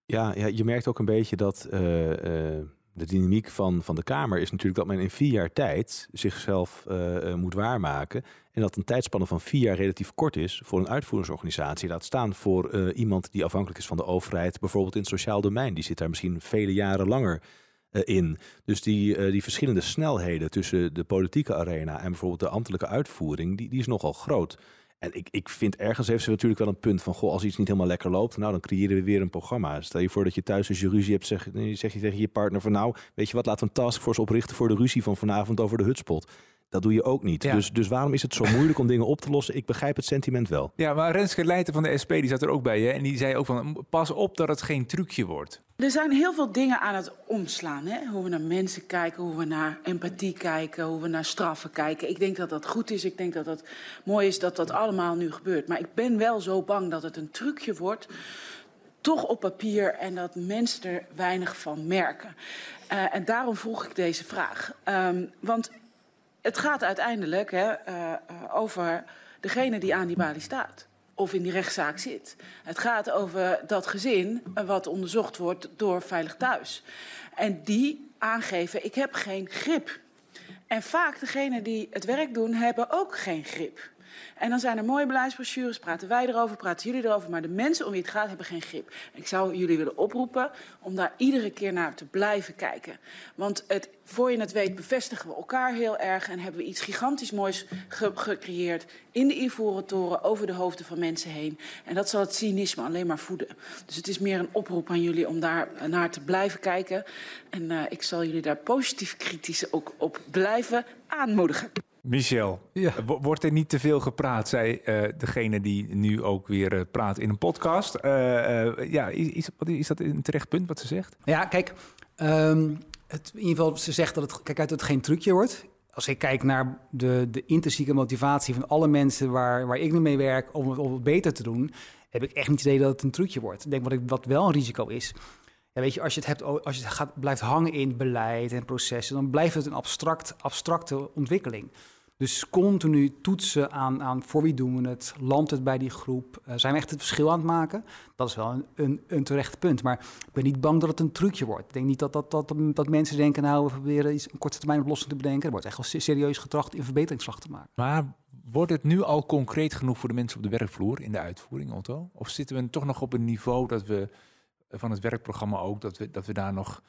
Ja, ja je merkt ook een beetje dat eh, eh, de dynamiek van, van de Kamer is natuurlijk dat men in vier jaar tijd zichzelf eh, moet waarmaken. En dat een tijdspanne van vier jaar relatief kort is voor een uitvoeringsorganisatie. Laat staan voor iemand die afhankelijk is van de overheid, bijvoorbeeld in het sociaal domein. Die zit daar misschien vele jaren langer in. Dus die, die verschillende snelheden tussen de politieke arena en bijvoorbeeld de ambtelijke uitvoering, die, die is nogal groot. En ik, ik vind ergens heeft ze natuurlijk wel een punt van... goh, als iets niet helemaal lekker loopt, nou dan creëren we weer een programma. Stel je voor dat je thuis als je ruzie hebt, zeg, zeg je tegen je partner van... nou, weet je wat, laten we een taskforce oprichten voor de ruzie van vanavond over de hutspot. Dat doe je ook niet. Dus, dus waarom is het zo moeilijk om dingen op te lossen? Ik begrijp het sentiment wel. Ja, maar Renske Leijten van de SP die zat er ook bij. Hè? En die zei ook van pas op dat het geen trucje wordt. Er zijn heel veel dingen aan het omslaan. Hè? Hoe we naar mensen kijken, hoe we naar empathie kijken, hoe we naar straffen kijken. Ik denk dat dat goed is. Ik denk dat het mooi is dat dat allemaal nu gebeurt. Maar ik ben wel zo bang dat het een trucje wordt. Toch op papier en dat mensen er weinig van merken. Uh, en daarom vroeg ik deze vraag. Um, want het gaat uiteindelijk hè, uh, over degene die aan die balie staat of in die rechtszaak zit. Het gaat over dat gezin wat onderzocht wordt door Veilig Thuis. En die aangeven, ik heb geen grip. En vaak degenen die het werk doen, hebben ook geen grip. En dan zijn er mooie beleidsbrochures, praten wij erover, praten jullie erover. Maar de mensen om wie het gaat hebben geen grip. Ik zou jullie willen oproepen om daar iedere keer naar te blijven kijken. Want het, voor je het weet bevestigen we elkaar heel erg. En hebben we iets gigantisch moois gecreëerd in de Ivoren Toren over de hoofden van mensen heen. En dat zal het cynisme alleen maar voeden. Dus het is meer een oproep aan jullie om daar naar te blijven kijken. En uh, ik zal jullie daar positief kritisch ook op blijven aanmoedigen. Michel, ja. wordt er niet te veel gepraat, zei uh, degene die nu ook weer uh, praat in een podcast. Uh, ja, is, is, dat een terecht punt wat ze zegt? Ja, kijk, um, het, in ieder geval, ze zegt dat het, kijk uit, dat het geen trucje wordt. Als ik kijk naar de, de intrinsieke motivatie van alle mensen waar, waar ik nu mee werk om het, om het beter te doen, heb ik echt niet het idee dat het een trucje wordt. Ik denk wat, ik, wat wel een risico is, ja, weet je, als je het, hebt, als je het blijft hangen in beleid en processen, dan blijft het een abstract, abstracte ontwikkeling. Dus continu toetsen aan, aan voor wie doen we het, landt het bij die groep, uh, zijn we echt het verschil aan het maken? Dat is wel een, een, een, terecht punt. Maar ik ben niet bang dat het een trucje wordt. Ik denk niet dat, dat, dat, dat mensen denken, nou, we proberen iets, een korte termijn oplossing te bedenken. Er wordt echt wel serieus getracht in verbeteringsslag te maken. Maar wordt het nu al concreet genoeg voor de mensen op de werkvloer in de uitvoering, Otto? Of zitten we toch nog op een niveau dat we van het werkprogramma ook, dat we, dat we daar nog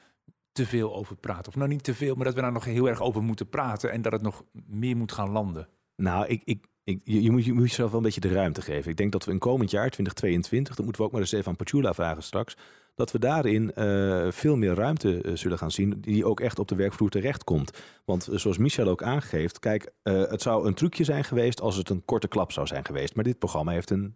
te veel over praten. Of nou niet te veel, maar dat we daar nog heel erg over moeten praten en dat het nog meer moet gaan landen. Nou, ik, ik, ik, je, moet, je moet jezelf wel een beetje de ruimte geven. Ik denk dat we in komend jaar, 2022, dat moeten we ook maar eens even aan Pachula vragen straks, dat we daarin uh, veel meer ruimte uh, zullen gaan zien, die ook echt op de werkvloer terechtkomt. Want uh, zoals Michel ook aangeeft, kijk, het zou een trucje zijn geweest als het een korte klap zou zijn geweest. Maar dit programma heeft een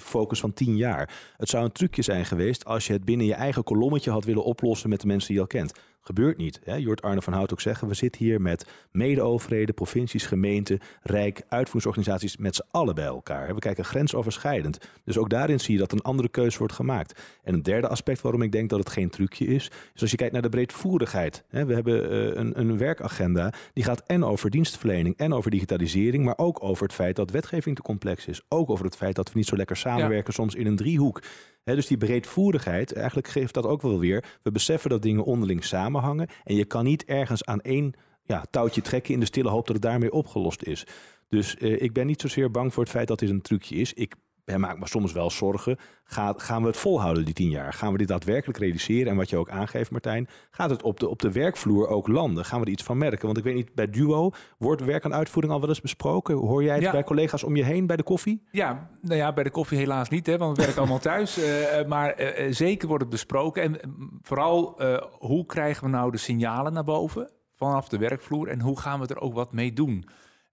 focus van tien jaar. Het zou een trucje zijn geweest als je het binnen je eigen kolommetje had willen oplossen met de mensen die je al kent. Gebeurt niet. Hè? Je hoort van Hout ook zeggen, we zitten hier met mede-overheden, provincies, gemeenten, rijk, uitvoeringsorganisaties met z'n allen bij elkaar. We kijken grensoverschrijdend. Dus ook daarin zie je dat een andere keuze wordt gemaakt. En een derde aspect waarom ik denk dat het geen trucje is, is als je kijkt naar de breedvoerigheid. We hebben uh, een, een werkagenda die gaat en over dienstverlening en over digitalisering, maar ook over het feit dat wetgeving te complex is. Ook over het feit dat we niet zo lekker samenwerken ja. soms in een driehoek dus die breedvoerigheid, eigenlijk geeft dat ook wel weer. We beseffen dat dingen onderling samenhangen. En je kan niet ergens aan één ja, touwtje trekken in de stille hoop dat het daarmee opgelost is. Dus uh, ik ben niet zozeer bang voor het feit dat dit een trucje is. Ik hij maakt me soms wel zorgen. Gaat, gaan we het volhouden die tien jaar? Gaan we dit daadwerkelijk realiseren? En wat je ook aangeeft, Martijn, gaat het op de, op de werkvloer ook landen? Gaan we er iets van merken? Want ik weet niet, bij Duo wordt werk aan uitvoering al wel eens besproken. Hoor jij het ja. bij collega's om je heen bij de koffie? Ja, nou ja, bij de koffie helaas niet, hè, want we werken allemaal thuis. Uh, <laughs> maar uh, zeker wordt het besproken. En vooral, uh, hoe krijgen we nou de signalen naar boven vanaf de werkvloer? En hoe gaan we er ook wat mee doen?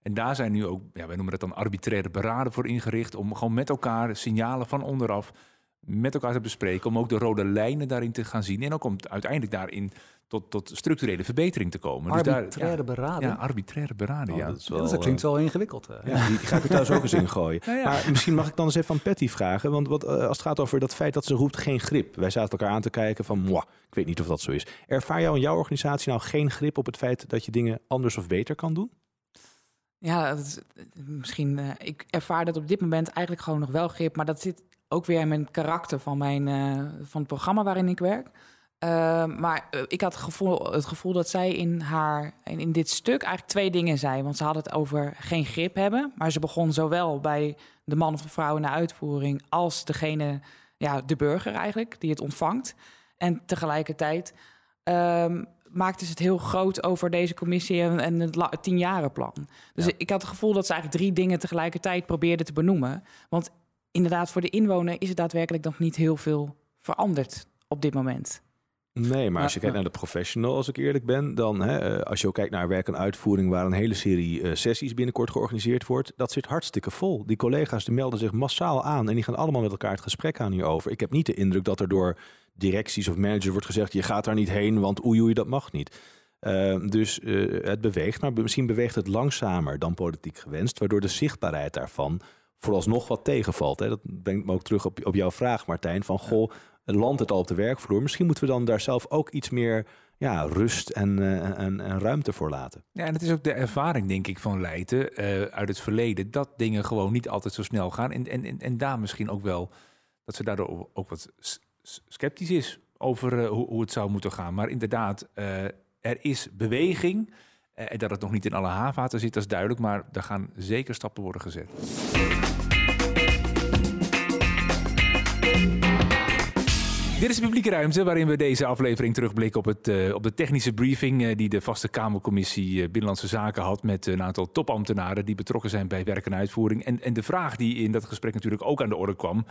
En daar zijn nu ook, ja, wij noemen dat dan arbitraire beraden voor ingericht, om gewoon met elkaar signalen van onderaf met elkaar te bespreken. Om ook de rode lijnen daarin te gaan zien. En ook om uiteindelijk daarin tot, tot structurele verbetering te komen. Arbitraire dus daar, ja, berading? Ja, arbitraire berading, Oh, ja. dat, is wel, dat klinkt eh, wel ingewikkeld. Ja, die, die ga ik er thuis ook eens in gooien. <laughs> Maar misschien mag ik dan eens even van Patty vragen. Want wat, eh, als het gaat over dat feit dat ze roept geen grip. Wij zaten elkaar aan te kijken van, mwah, ik weet niet of dat zo is. Ervaar jou in jouw organisatie nou geen grip op het feit dat je dingen anders of beter kan doen? Ja, is, misschien. eh, ik ervaar dat op dit moment eigenlijk gewoon nog wel grip, maar dat zit ook weer in mijn karakter van, mijn, eh, van het programma waarin ik werk. Eh, maar eh, ik had het gevoel, het gevoel dat zij in haar in, in dit stuk eigenlijk twee dingen zei. Want ze had het over geen grip hebben, maar ze begon zowel bij de man of de vrouw in de uitvoering als degene, ja, de burger eigenlijk, die het ontvangt. En tegelijkertijd ehm, maakte ze het heel groot over deze commissie en, en het, het tienjarenplan. Dus ik had het gevoel dat ze eigenlijk drie dingen tegelijkertijd probeerde te benoemen. Want inderdaad, voor de inwoner is het daadwerkelijk nog niet heel veel veranderd op dit moment. Nee, maar als je kijkt naar de professional, als ik eerlijk ben, dan hè, eh, als je ook kijkt naar werk en uitvoering, waar een hele serie eh, sessies binnenkort georganiseerd wordt, dat zit hartstikke vol. Die collega's die melden zich massaal aan en die gaan allemaal met elkaar het gesprek aan hierover. Ik heb niet de indruk dat er door directies of managers wordt gezegd, je gaat daar niet heen, want oei oei, dat mag niet. Eh, dus eh, het beweegt, maar misschien beweegt het langzamer dan politiek gewenst, waardoor de zichtbaarheid daarvan vooralsnog wat tegenvalt. Hè. Dat brengt me ook terug op, op jouw vraag, Martijn, van goh, landt het al op de werkvloer? Misschien moeten we dan daar zelf ook iets meer ja, rust en, eh, en, en ruimte voor laten. Ja, en het is ook de ervaring, denk ik, van Leiden eh, uit het verleden... dat dingen gewoon niet altijd zo snel gaan. En, en, en, en daar misschien ook wel dat ze daardoor ook wat sceptisch is... over eh, hoe, hoe het zou moeten gaan. Maar inderdaad, eh, er is beweging... eh, en dat het nog niet in alle haarvaten zit, dat is duidelijk... maar er gaan zeker stappen worden gezet. Dit is de publieke ruimte waarin we deze aflevering terugblikken op, het, op de technische briefing die de vaste Kamercommissie Binnenlandse Zaken had met een aantal topambtenaren die betrokken zijn bij werk en uitvoering. En, en de vraag die in dat gesprek natuurlijk ook aan de orde kwam,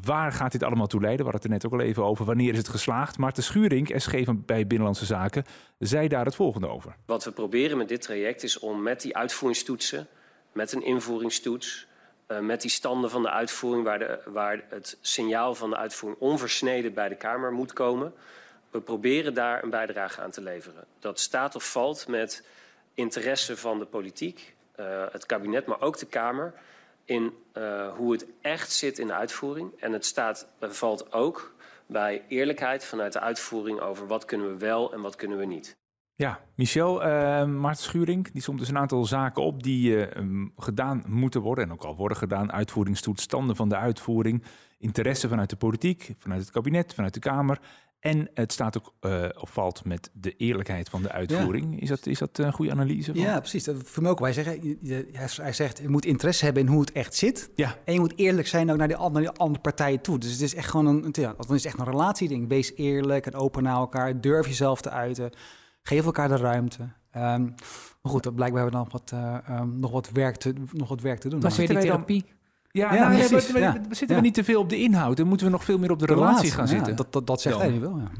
waar gaat dit allemaal toe leiden? We hadden het er net ook al even over, wanneer is het geslaagd? Maarten Schuring, SG bij Binnenlandse Zaken, zei daar het volgende over. Wat we proberen met dit traject is om met die uitvoeringstoetsen, met een invoeringstoets, eh, met die standen van de uitvoering waar, de, waar het signaal van de uitvoering onversneden bij de Kamer moet komen, we proberen daar een bijdrage aan te leveren. Dat staat of valt met interesse van de politiek, eh, het kabinet, maar ook de Kamer in eh, hoe het echt zit in de uitvoering. En het staat, valt ook bij eerlijkheid vanuit de uitvoering over wat kunnen we wel en wat kunnen we niet. Ja, Michel, eh Maarten Schuring, die somt dus een aantal zaken op die eh, um, gedaan moeten worden en ook al worden gedaan. Uitvoeringstoestanden van de uitvoering, interesse vanuit de politiek, vanuit het kabinet, vanuit de Kamer. En het staat ook eh, of valt met de eerlijkheid van de uitvoering. Is, dat, is dat een goede analyse? Van? Ja, precies. Dat voor mij ook. Wij zeggen, je- je- hij- hij zegt, je moet interesse hebben in hoe het echt zit. Ja. En je moet eerlijk zijn ook naar die, an- naar die andere partijen toe. Dus het is echt gewoon een, ja, dan is echt een relatieding. Wees eerlijk en open naar elkaar. Durf jezelf te uiten. Geef elkaar de ruimte. Ehm, maar goed, dat blijkbaar hebben we nog wat, eh, ehm, nog wat, werk, te, nog wat werk te doen. Dan- therapie. Ja, Ja, nou, precies, we, we- ja. we zitten Ja. we niet te veel op de inhoud. Dan moeten we nog veel meer op de relatie gaan ja, zitten. Dat, dat, dat zegt hij wel, ja.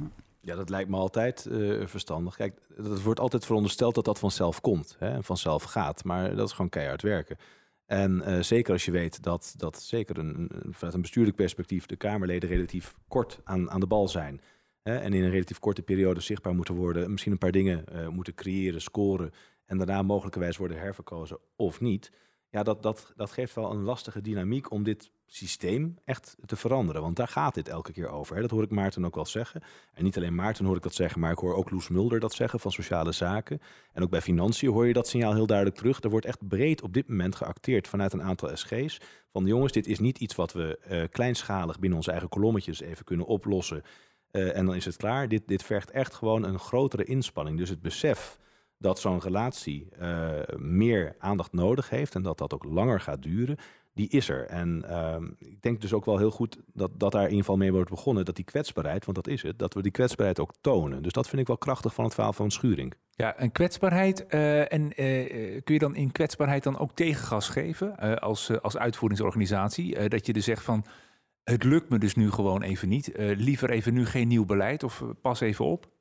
Ja, dat lijkt me altijd eh, verstandig. Kijk, het wordt altijd verondersteld dat dat vanzelf komt hè, en vanzelf gaat. Maar dat is gewoon keihard werken. En eh, zeker als je weet dat, dat zeker een, een- vanuit een bestuurlijk perspectief de Kamerleden relatief kort aan, aan de bal zijn. Hè, en in een relatief korte periode zichtbaar moeten worden. Misschien een paar dingen eh, moeten creëren, scoren. En daarna mogelijkerwijs worden herverkozen of niet. Ja, dat, dat, dat geeft wel een lastige dynamiek om dit systeem echt te veranderen. Want daar gaat dit elke keer over. Hè. Dat hoor ik Maarten ook wel zeggen. En niet alleen Maarten hoor ik dat zeggen, maar ik hoor ook Loes Mulder dat zeggen van Sociale Zaken. En ook bij Financiën hoor je dat signaal heel duidelijk terug. Er wordt echt breed op dit moment geacteerd vanuit een aantal SG's. Van jongens, dit is niet iets wat we eh, kleinschalig binnen onze eigen kolommetjes even kunnen oplossen. Eh, en dan is het klaar. Dit, dit vergt echt gewoon een grotere inspanning. Dus het besef dat zo'n relatie eh, meer aandacht nodig heeft en dat dat ook langer gaat duren, die is er. En ehm, ik denk dus ook wel heel goed dat, dat daar in ieder geval mee wordt begonnen, dat die kwetsbaarheid, want dat is het, dat we die kwetsbaarheid ook tonen. Dus dat vind ik wel krachtig van het verhaal van Schuring. Ja, en kwetsbaarheid. eh, en eh, kun je dan in kwetsbaarheid dan ook tegengas geven als, als uitvoeringsorganisatie? Dat je dus zegt van, het lukt me dus nu gewoon even niet. Liever even nu geen nieuw beleid of pas even op.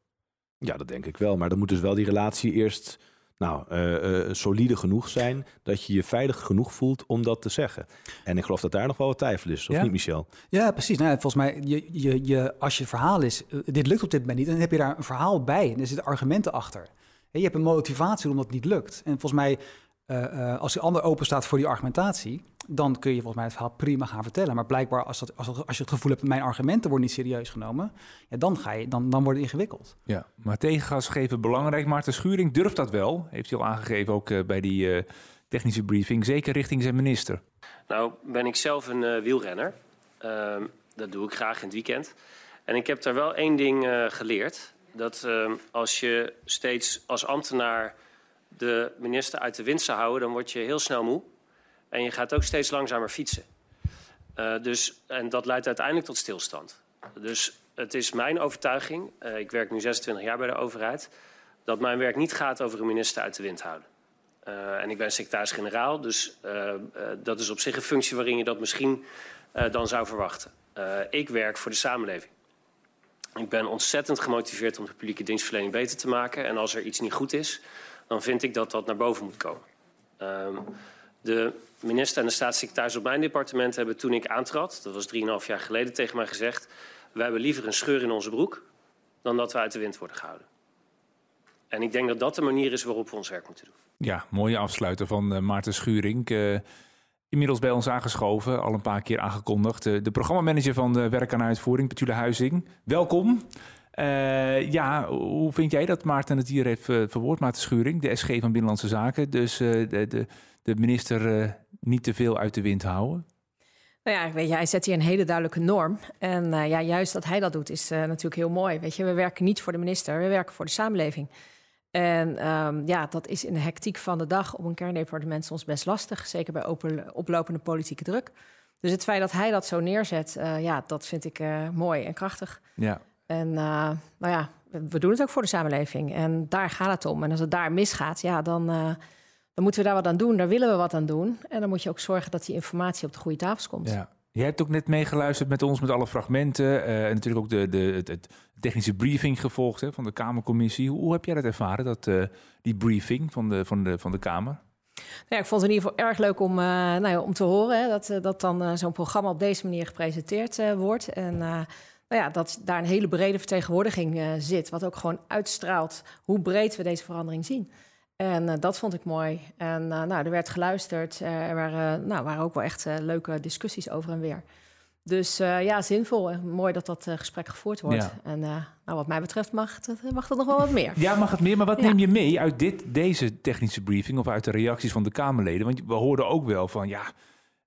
Ja, dat denk ik wel. Maar dan moet dus wel die relatie eerst nou, eh, eh, solide genoeg zijn dat je je veilig genoeg voelt om dat te zeggen. En ik geloof dat daar nog wel wat twijfel is, of Ja? niet, Michel? Ja, precies. Nou, volgens mij, je, je, je, als je verhaal is, eh, dit lukt op dit moment niet, dan heb je daar een verhaal bij. En er zitten argumenten achter. En je hebt een motivatie omdat het niet lukt. En volgens mij, eh, eh, als die ander open staat voor die argumentatie, dan kun je volgens mij het verhaal prima gaan vertellen. Maar blijkbaar, als, dat, als, als je het gevoel hebt, mijn argumenten worden niet serieus genomen, ja, dan, ga je, dan, dan wordt het ingewikkeld. Ja, maar tegengas geven belangrijk. Maarten Schuring durft dat wel, heeft hij al aangegeven ook eh, bij die technische briefing. Zeker richting zijn minister. Nou, ben ik zelf een wielrenner. Ehm, dat doe ik graag in het weekend. En ik heb daar wel één ding eh, geleerd. Dat ehm, als je steeds als ambtenaar de minister uit de wind zou houden, dan word je heel snel moe. En je gaat ook steeds langzamer fietsen. Eh, dus, en dat leidt uiteindelijk tot stilstand. Dus het is mijn overtuiging, eh, ik werk nu 26 jaar bij de overheid, dat mijn werk niet gaat over een minister uit de wind houden. Eh, en ik ben secretaris-generaal, dus dat is op zich een functie waarin je dat misschien dan zou verwachten. Ik werk voor de samenleving. Ik ben ontzettend gemotiveerd om de publieke dienstverlening beter te maken. En als er iets niet goed is, dan vind ik dat dat naar boven moet komen. Ehm, de minister en de staatssecretaris op mijn departement hebben toen ik aantrad, dat was 3,5 jaar geleden, tegen mij gezegd: wij hebben liever een scheur in onze broek dan dat we uit de wind worden gehouden. En ik denk dat dat de manier is waarop we ons werk moeten doen. Ja, mooie afsluiter van eh, Maarten Schuring. Eh, inmiddels bij ons aangeschoven, al een paar keer aangekondigd. Eh, de programmamanager van de Werk aan Uitvoering, Petula Huizing. Welkom. Eh, ja, hoe vind jij dat Maarten het hier heeft eh, verwoord, Maarten Schuring, de SG van Binnenlandse Zaken. Dus eh, de, de, de minister niet te veel uit de wind houden. Nou ja, weet je, hij zet hier een hele duidelijke norm. En ja, juist dat hij dat doet is natuurlijk heel mooi. Weet je, we werken niet voor de minister, we werken voor de samenleving. En ehm, ja, dat is in de hectiek van de dag op een kerndepartement soms best lastig. Zeker bij open, oplopende politieke druk. Dus het feit dat hij dat zo neerzet, ja, dat vind ik mooi en krachtig. Ja. En uh, nou ja, we, doen het ook voor de samenleving. En daar gaat het om. En als het daar misgaat, ja, dan, uh, dan moeten we daar wat aan doen. Daar willen we wat aan doen. En dan moet je ook zorgen dat die informatie op de goede tafels komt. Ja. Jij hebt ook net meegeluisterd met ons, met alle fragmenten. Uh, en natuurlijk ook de, de, het, het technische briefing gevolgd hè, van de Kamercommissie. Hoe, hoe heb jij dat ervaren, dat, uh, die briefing van de, van de, van de Kamer? Ja, ik vond het in ieder geval erg leuk om, uh, nou ja, om te horen hè, dat, dat dan zo'n programma op deze manier gepresenteerd wordt. En nou ja, dat daar een hele brede vertegenwoordiging uh, zit. Wat ook gewoon uitstraalt hoe breed we deze verandering zien. En uh, dat vond ik mooi. En uh, nou, er werd geluisterd. er waren, nou, waren ook wel echt leuke discussies over en weer. Dus ja, zinvol en mooi dat dat gesprek gevoerd wordt. Ja. En nou, wat mij betreft mag het, mag het nog wel wat meer. Ja, mag het meer. Maar wat ja. neem je mee uit dit, deze technische briefing of uit de reacties van de Kamerleden? Want we hoorden ook wel van ja.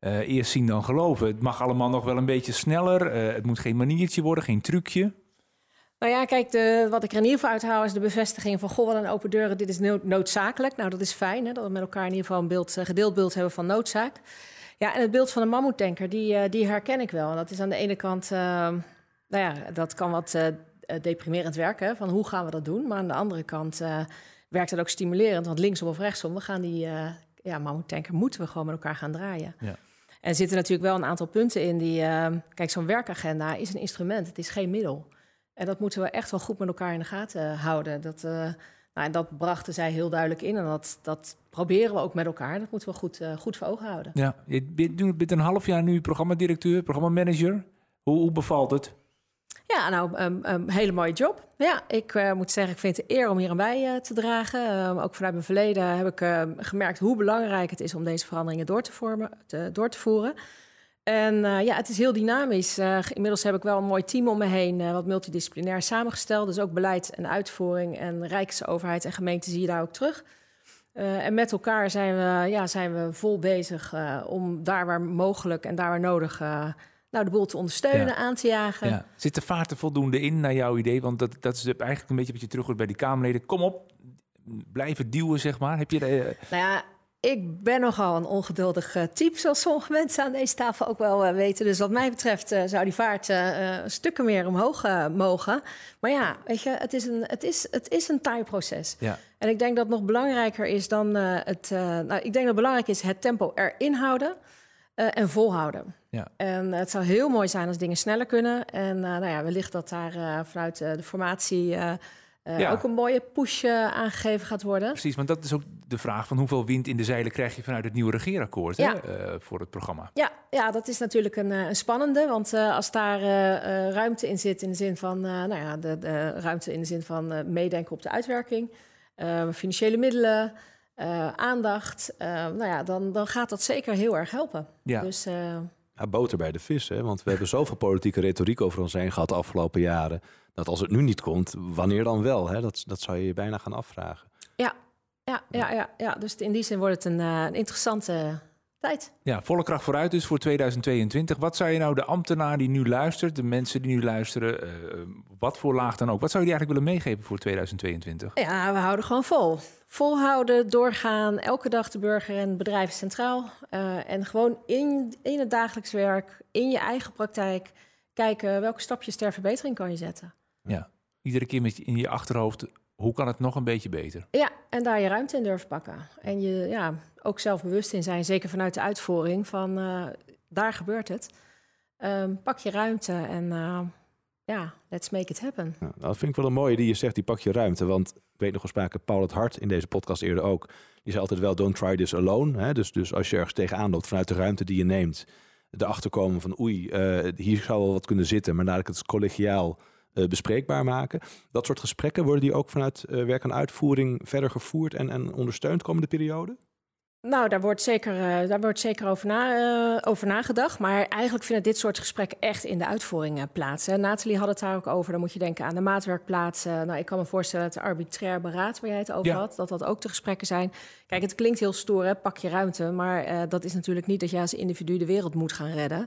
Uh, eerst zien dan geloven. Het mag allemaal nog wel een beetje sneller. Uh, het moet geen maniertje worden, geen trucje. Nou ja, kijk, de, wat ik er in ieder geval uithaal is de bevestiging van... goh, wat een open deuren, dit is noodzakelijk. Nou, dat is fijn, hè, dat we met elkaar in ieder geval een beeld, uh, gedeeld beeld hebben van noodzaak. Ja, en het beeld van de mammoetanker, die, die herken ik wel. En dat is aan de ene kant, nou ja, dat kan wat deprimerend werken... Hè, van hoe gaan we dat doen? Maar aan de andere kant werkt het ook stimulerend. Want linksom of rechtsom, we gaan die ja, mammoetanker... moeten we gewoon met elkaar gaan draaien. Ja. En er zitten natuurlijk wel een aantal punten in die... Uh, kijk, zo'n werkagenda is een instrument, het is geen middel. En dat moeten we echt wel goed met elkaar in de gaten houden. Dat, uh, nou, en dat brachten zij heel duidelijk in. En dat, dat proberen we ook met elkaar. Dat moeten we goed, uh, goed voor ogen houden. Ja, je bent een half jaar nu programmadirecteur, programmamanager. Hoe, hoe bevalt het? Ja, nou, een um, um, hele mooie job. Ja, ik uh, moet zeggen, ik vind het eer om hier aan bij uh, te dragen. Uh, ook vanuit mijn verleden heb ik ehm, gemerkt hoe belangrijk het is om deze veranderingen door te, te, door te voeren. En eh, ja, het is heel dynamisch. inmiddels heb ik wel een mooi team om me heen, wat multidisciplinair samengesteld. Dus ook beleid en uitvoering en Rijksoverheid en gemeente zie je daar ook terug. en met elkaar zijn we, ja, zijn we vol bezig om daar waar mogelijk en daar waar nodig nou, de boel te ondersteunen, ja. aan te jagen. Ja. Zit de vaart er voldoende in, naar jouw idee? Want dat, dat is eigenlijk een beetje wat je terug hoort bij die Kamerleden. Kom op, blijven duwen, zeg maar. Heb je... Uh... Nou ja, ik ben nogal een ongeduldig uh, type, zoals sommige mensen aan deze tafel ook wel uh, weten. Dus wat mij betreft zou die vaart stukken meer omhoog mogen. Maar ja, weet je, het is een, het is, het is een. Ja. En ik denk dat nog belangrijker is dan het... nou, ik denk dat belangrijk is het tempo erin houden... Uh, en volhouden. Ja. En het zou heel mooi zijn als dingen sneller kunnen. En uh, nou ja, wellicht dat daar uh, vanuit de formatie eh, Ja. ook een mooie push eh, aangegeven gaat worden. Precies, want dat is ook de vraag van hoeveel wind in de zeilen krijg je vanuit het nieuwe regeerakkoord Ja. eh, voor het programma. Ja, ja, dat is natuurlijk een, eh, een spannende. Want eh, als daar eh, eh, ruimte in zit, in de zin van, eh, nou ja, de, de ruimte in de zin van eh, meedenken op de uitwerking, eh, financiële middelen, eh, aandacht, eh, nou ja, dan, dan gaat dat zeker heel erg helpen. Ja. Dus eh, Ja, boter bij de vis, hè? want we hebben zoveel politieke retoriek over ons heen gehad de afgelopen jaren. Dat als het nu niet komt, wanneer dan wel? Hè? Dat, dat zou je je bijna gaan afvragen. ja, ja, ja, ja, ja, dus in die zin wordt het een, eh, een interessante tijd. Ja, volle kracht vooruit dus voor 2022. Wat zou je nou de ambtenaar die nu luistert, de mensen die nu luisteren, eh, wat voor laag dan ook, wat zou je die eigenlijk willen meegeven voor 2022? Ja, we houden gewoon vol. Volhouden, doorgaan, elke dag de burger en bedrijf centraal. Eh, en gewoon in, in het dagelijks werk, in je eigen praktijk, kijken welke stapjes ter verbetering kan je zetten. Ja, iedere keer met je- in je achterhoofd, hoe kan het nog een beetje beter? Ja, en daar je ruimte in durven pakken. En je ja, ook zelf bewust in zijn, zeker vanuit de uitvoering van eh, daar gebeurt het. Ehm, pak je ruimte en eh, ja, let's make it happen. Ja, dat vind ik wel een mooie die je zegt, die pak je ruimte. Want ik weet nog wel sprake Paul het Hart in deze podcast eerder ook. Die zei altijd wel, don't try this alone. Hè? Dus, dus als je ergens tegenaan loopt vanuit de ruimte die je neemt... erachter komen van oei, eh, hier zou wel wat kunnen zitten... maar laat ik het collegiaal bespreekbaar maken. Dat soort gesprekken, worden die ook vanuit eh, werk en uitvoering... verder gevoerd en, en ondersteund komende periode? Nou, daar wordt zeker, eh, daar wordt zeker over, na, eh, over nagedacht. Maar eigenlijk vinden dit soort gesprekken echt in de uitvoering eh, plaats. Hè. Nathalie had het daar ook over. Dan moet je denken aan de maatwerkplaatsen. Nou, ik kan me voorstellen dat het arbitrair beraad waar jij het over Ja. had, dat dat ook de gesprekken zijn. Kijk, het klinkt heel stoer, hè? pak je ruimte. Maar eh, dat is natuurlijk niet dat je als individu de wereld moet gaan redden.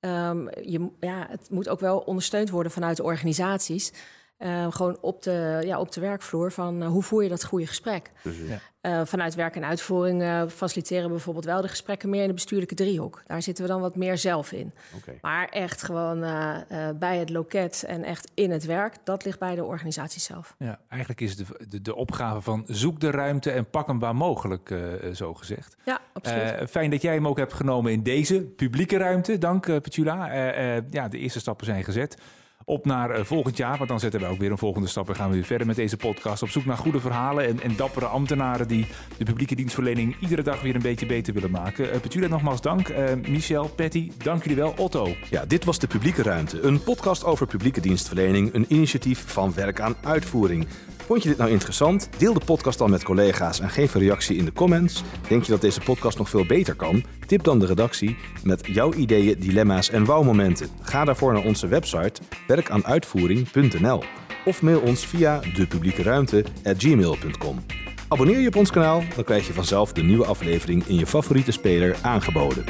Je, ja, het moet ook wel ondersteund worden vanuit de organisaties. Eh, gewoon op de, ja, op de werkvloer van eh, hoe voer je dat goede gesprek. ja. Eh, vanuit werk en uitvoering eh, faciliteren we bijvoorbeeld wel de gesprekken meer in de bestuurlijke driehoek. Daar zitten we dan wat meer zelf in. Oké. Maar echt gewoon eh, eh, bij het loket en echt in het werk, dat ligt bij de organisatie zelf. Ja, eigenlijk is de, de, de opgave van zoek de ruimte en pak hem waar mogelijk, zo gezegd. Ja, absoluut. Eh, fijn dat jij hem ook hebt genomen in deze publieke ruimte. Dank, Petula. Eh, eh, ja, de eerste stappen zijn gezet. Op naar eh, volgend jaar, want dan zetten we ook weer een volgende stap. En gaan we weer verder met deze podcast. Op zoek naar goede verhalen en, en dappere ambtenaren die de publieke dienstverlening iedere dag weer een beetje beter willen maken. Eh, Petula, nogmaals dank. Eh, Michel, Patty, dank jullie wel. Otto. Ja, dit was de Publieke Ruimte, een podcast over publieke dienstverlening, een initiatief van Werk aan Uitvoering. Vond je dit nou interessant? Deel de podcast dan met collega's en geef een reactie in de comments. Denk je dat deze podcast nog veel beter kan? Tip dan de redactie met jouw ideeën, dilemma's en wauwmomenten. Ga daarvoor naar onze website werkaanuitvoering.nl of mail ons via depubliekeruimte@gmail.com. Abonneer je op ons kanaal, dan krijg je vanzelf de nieuwe aflevering in je favoriete speler aangeboden.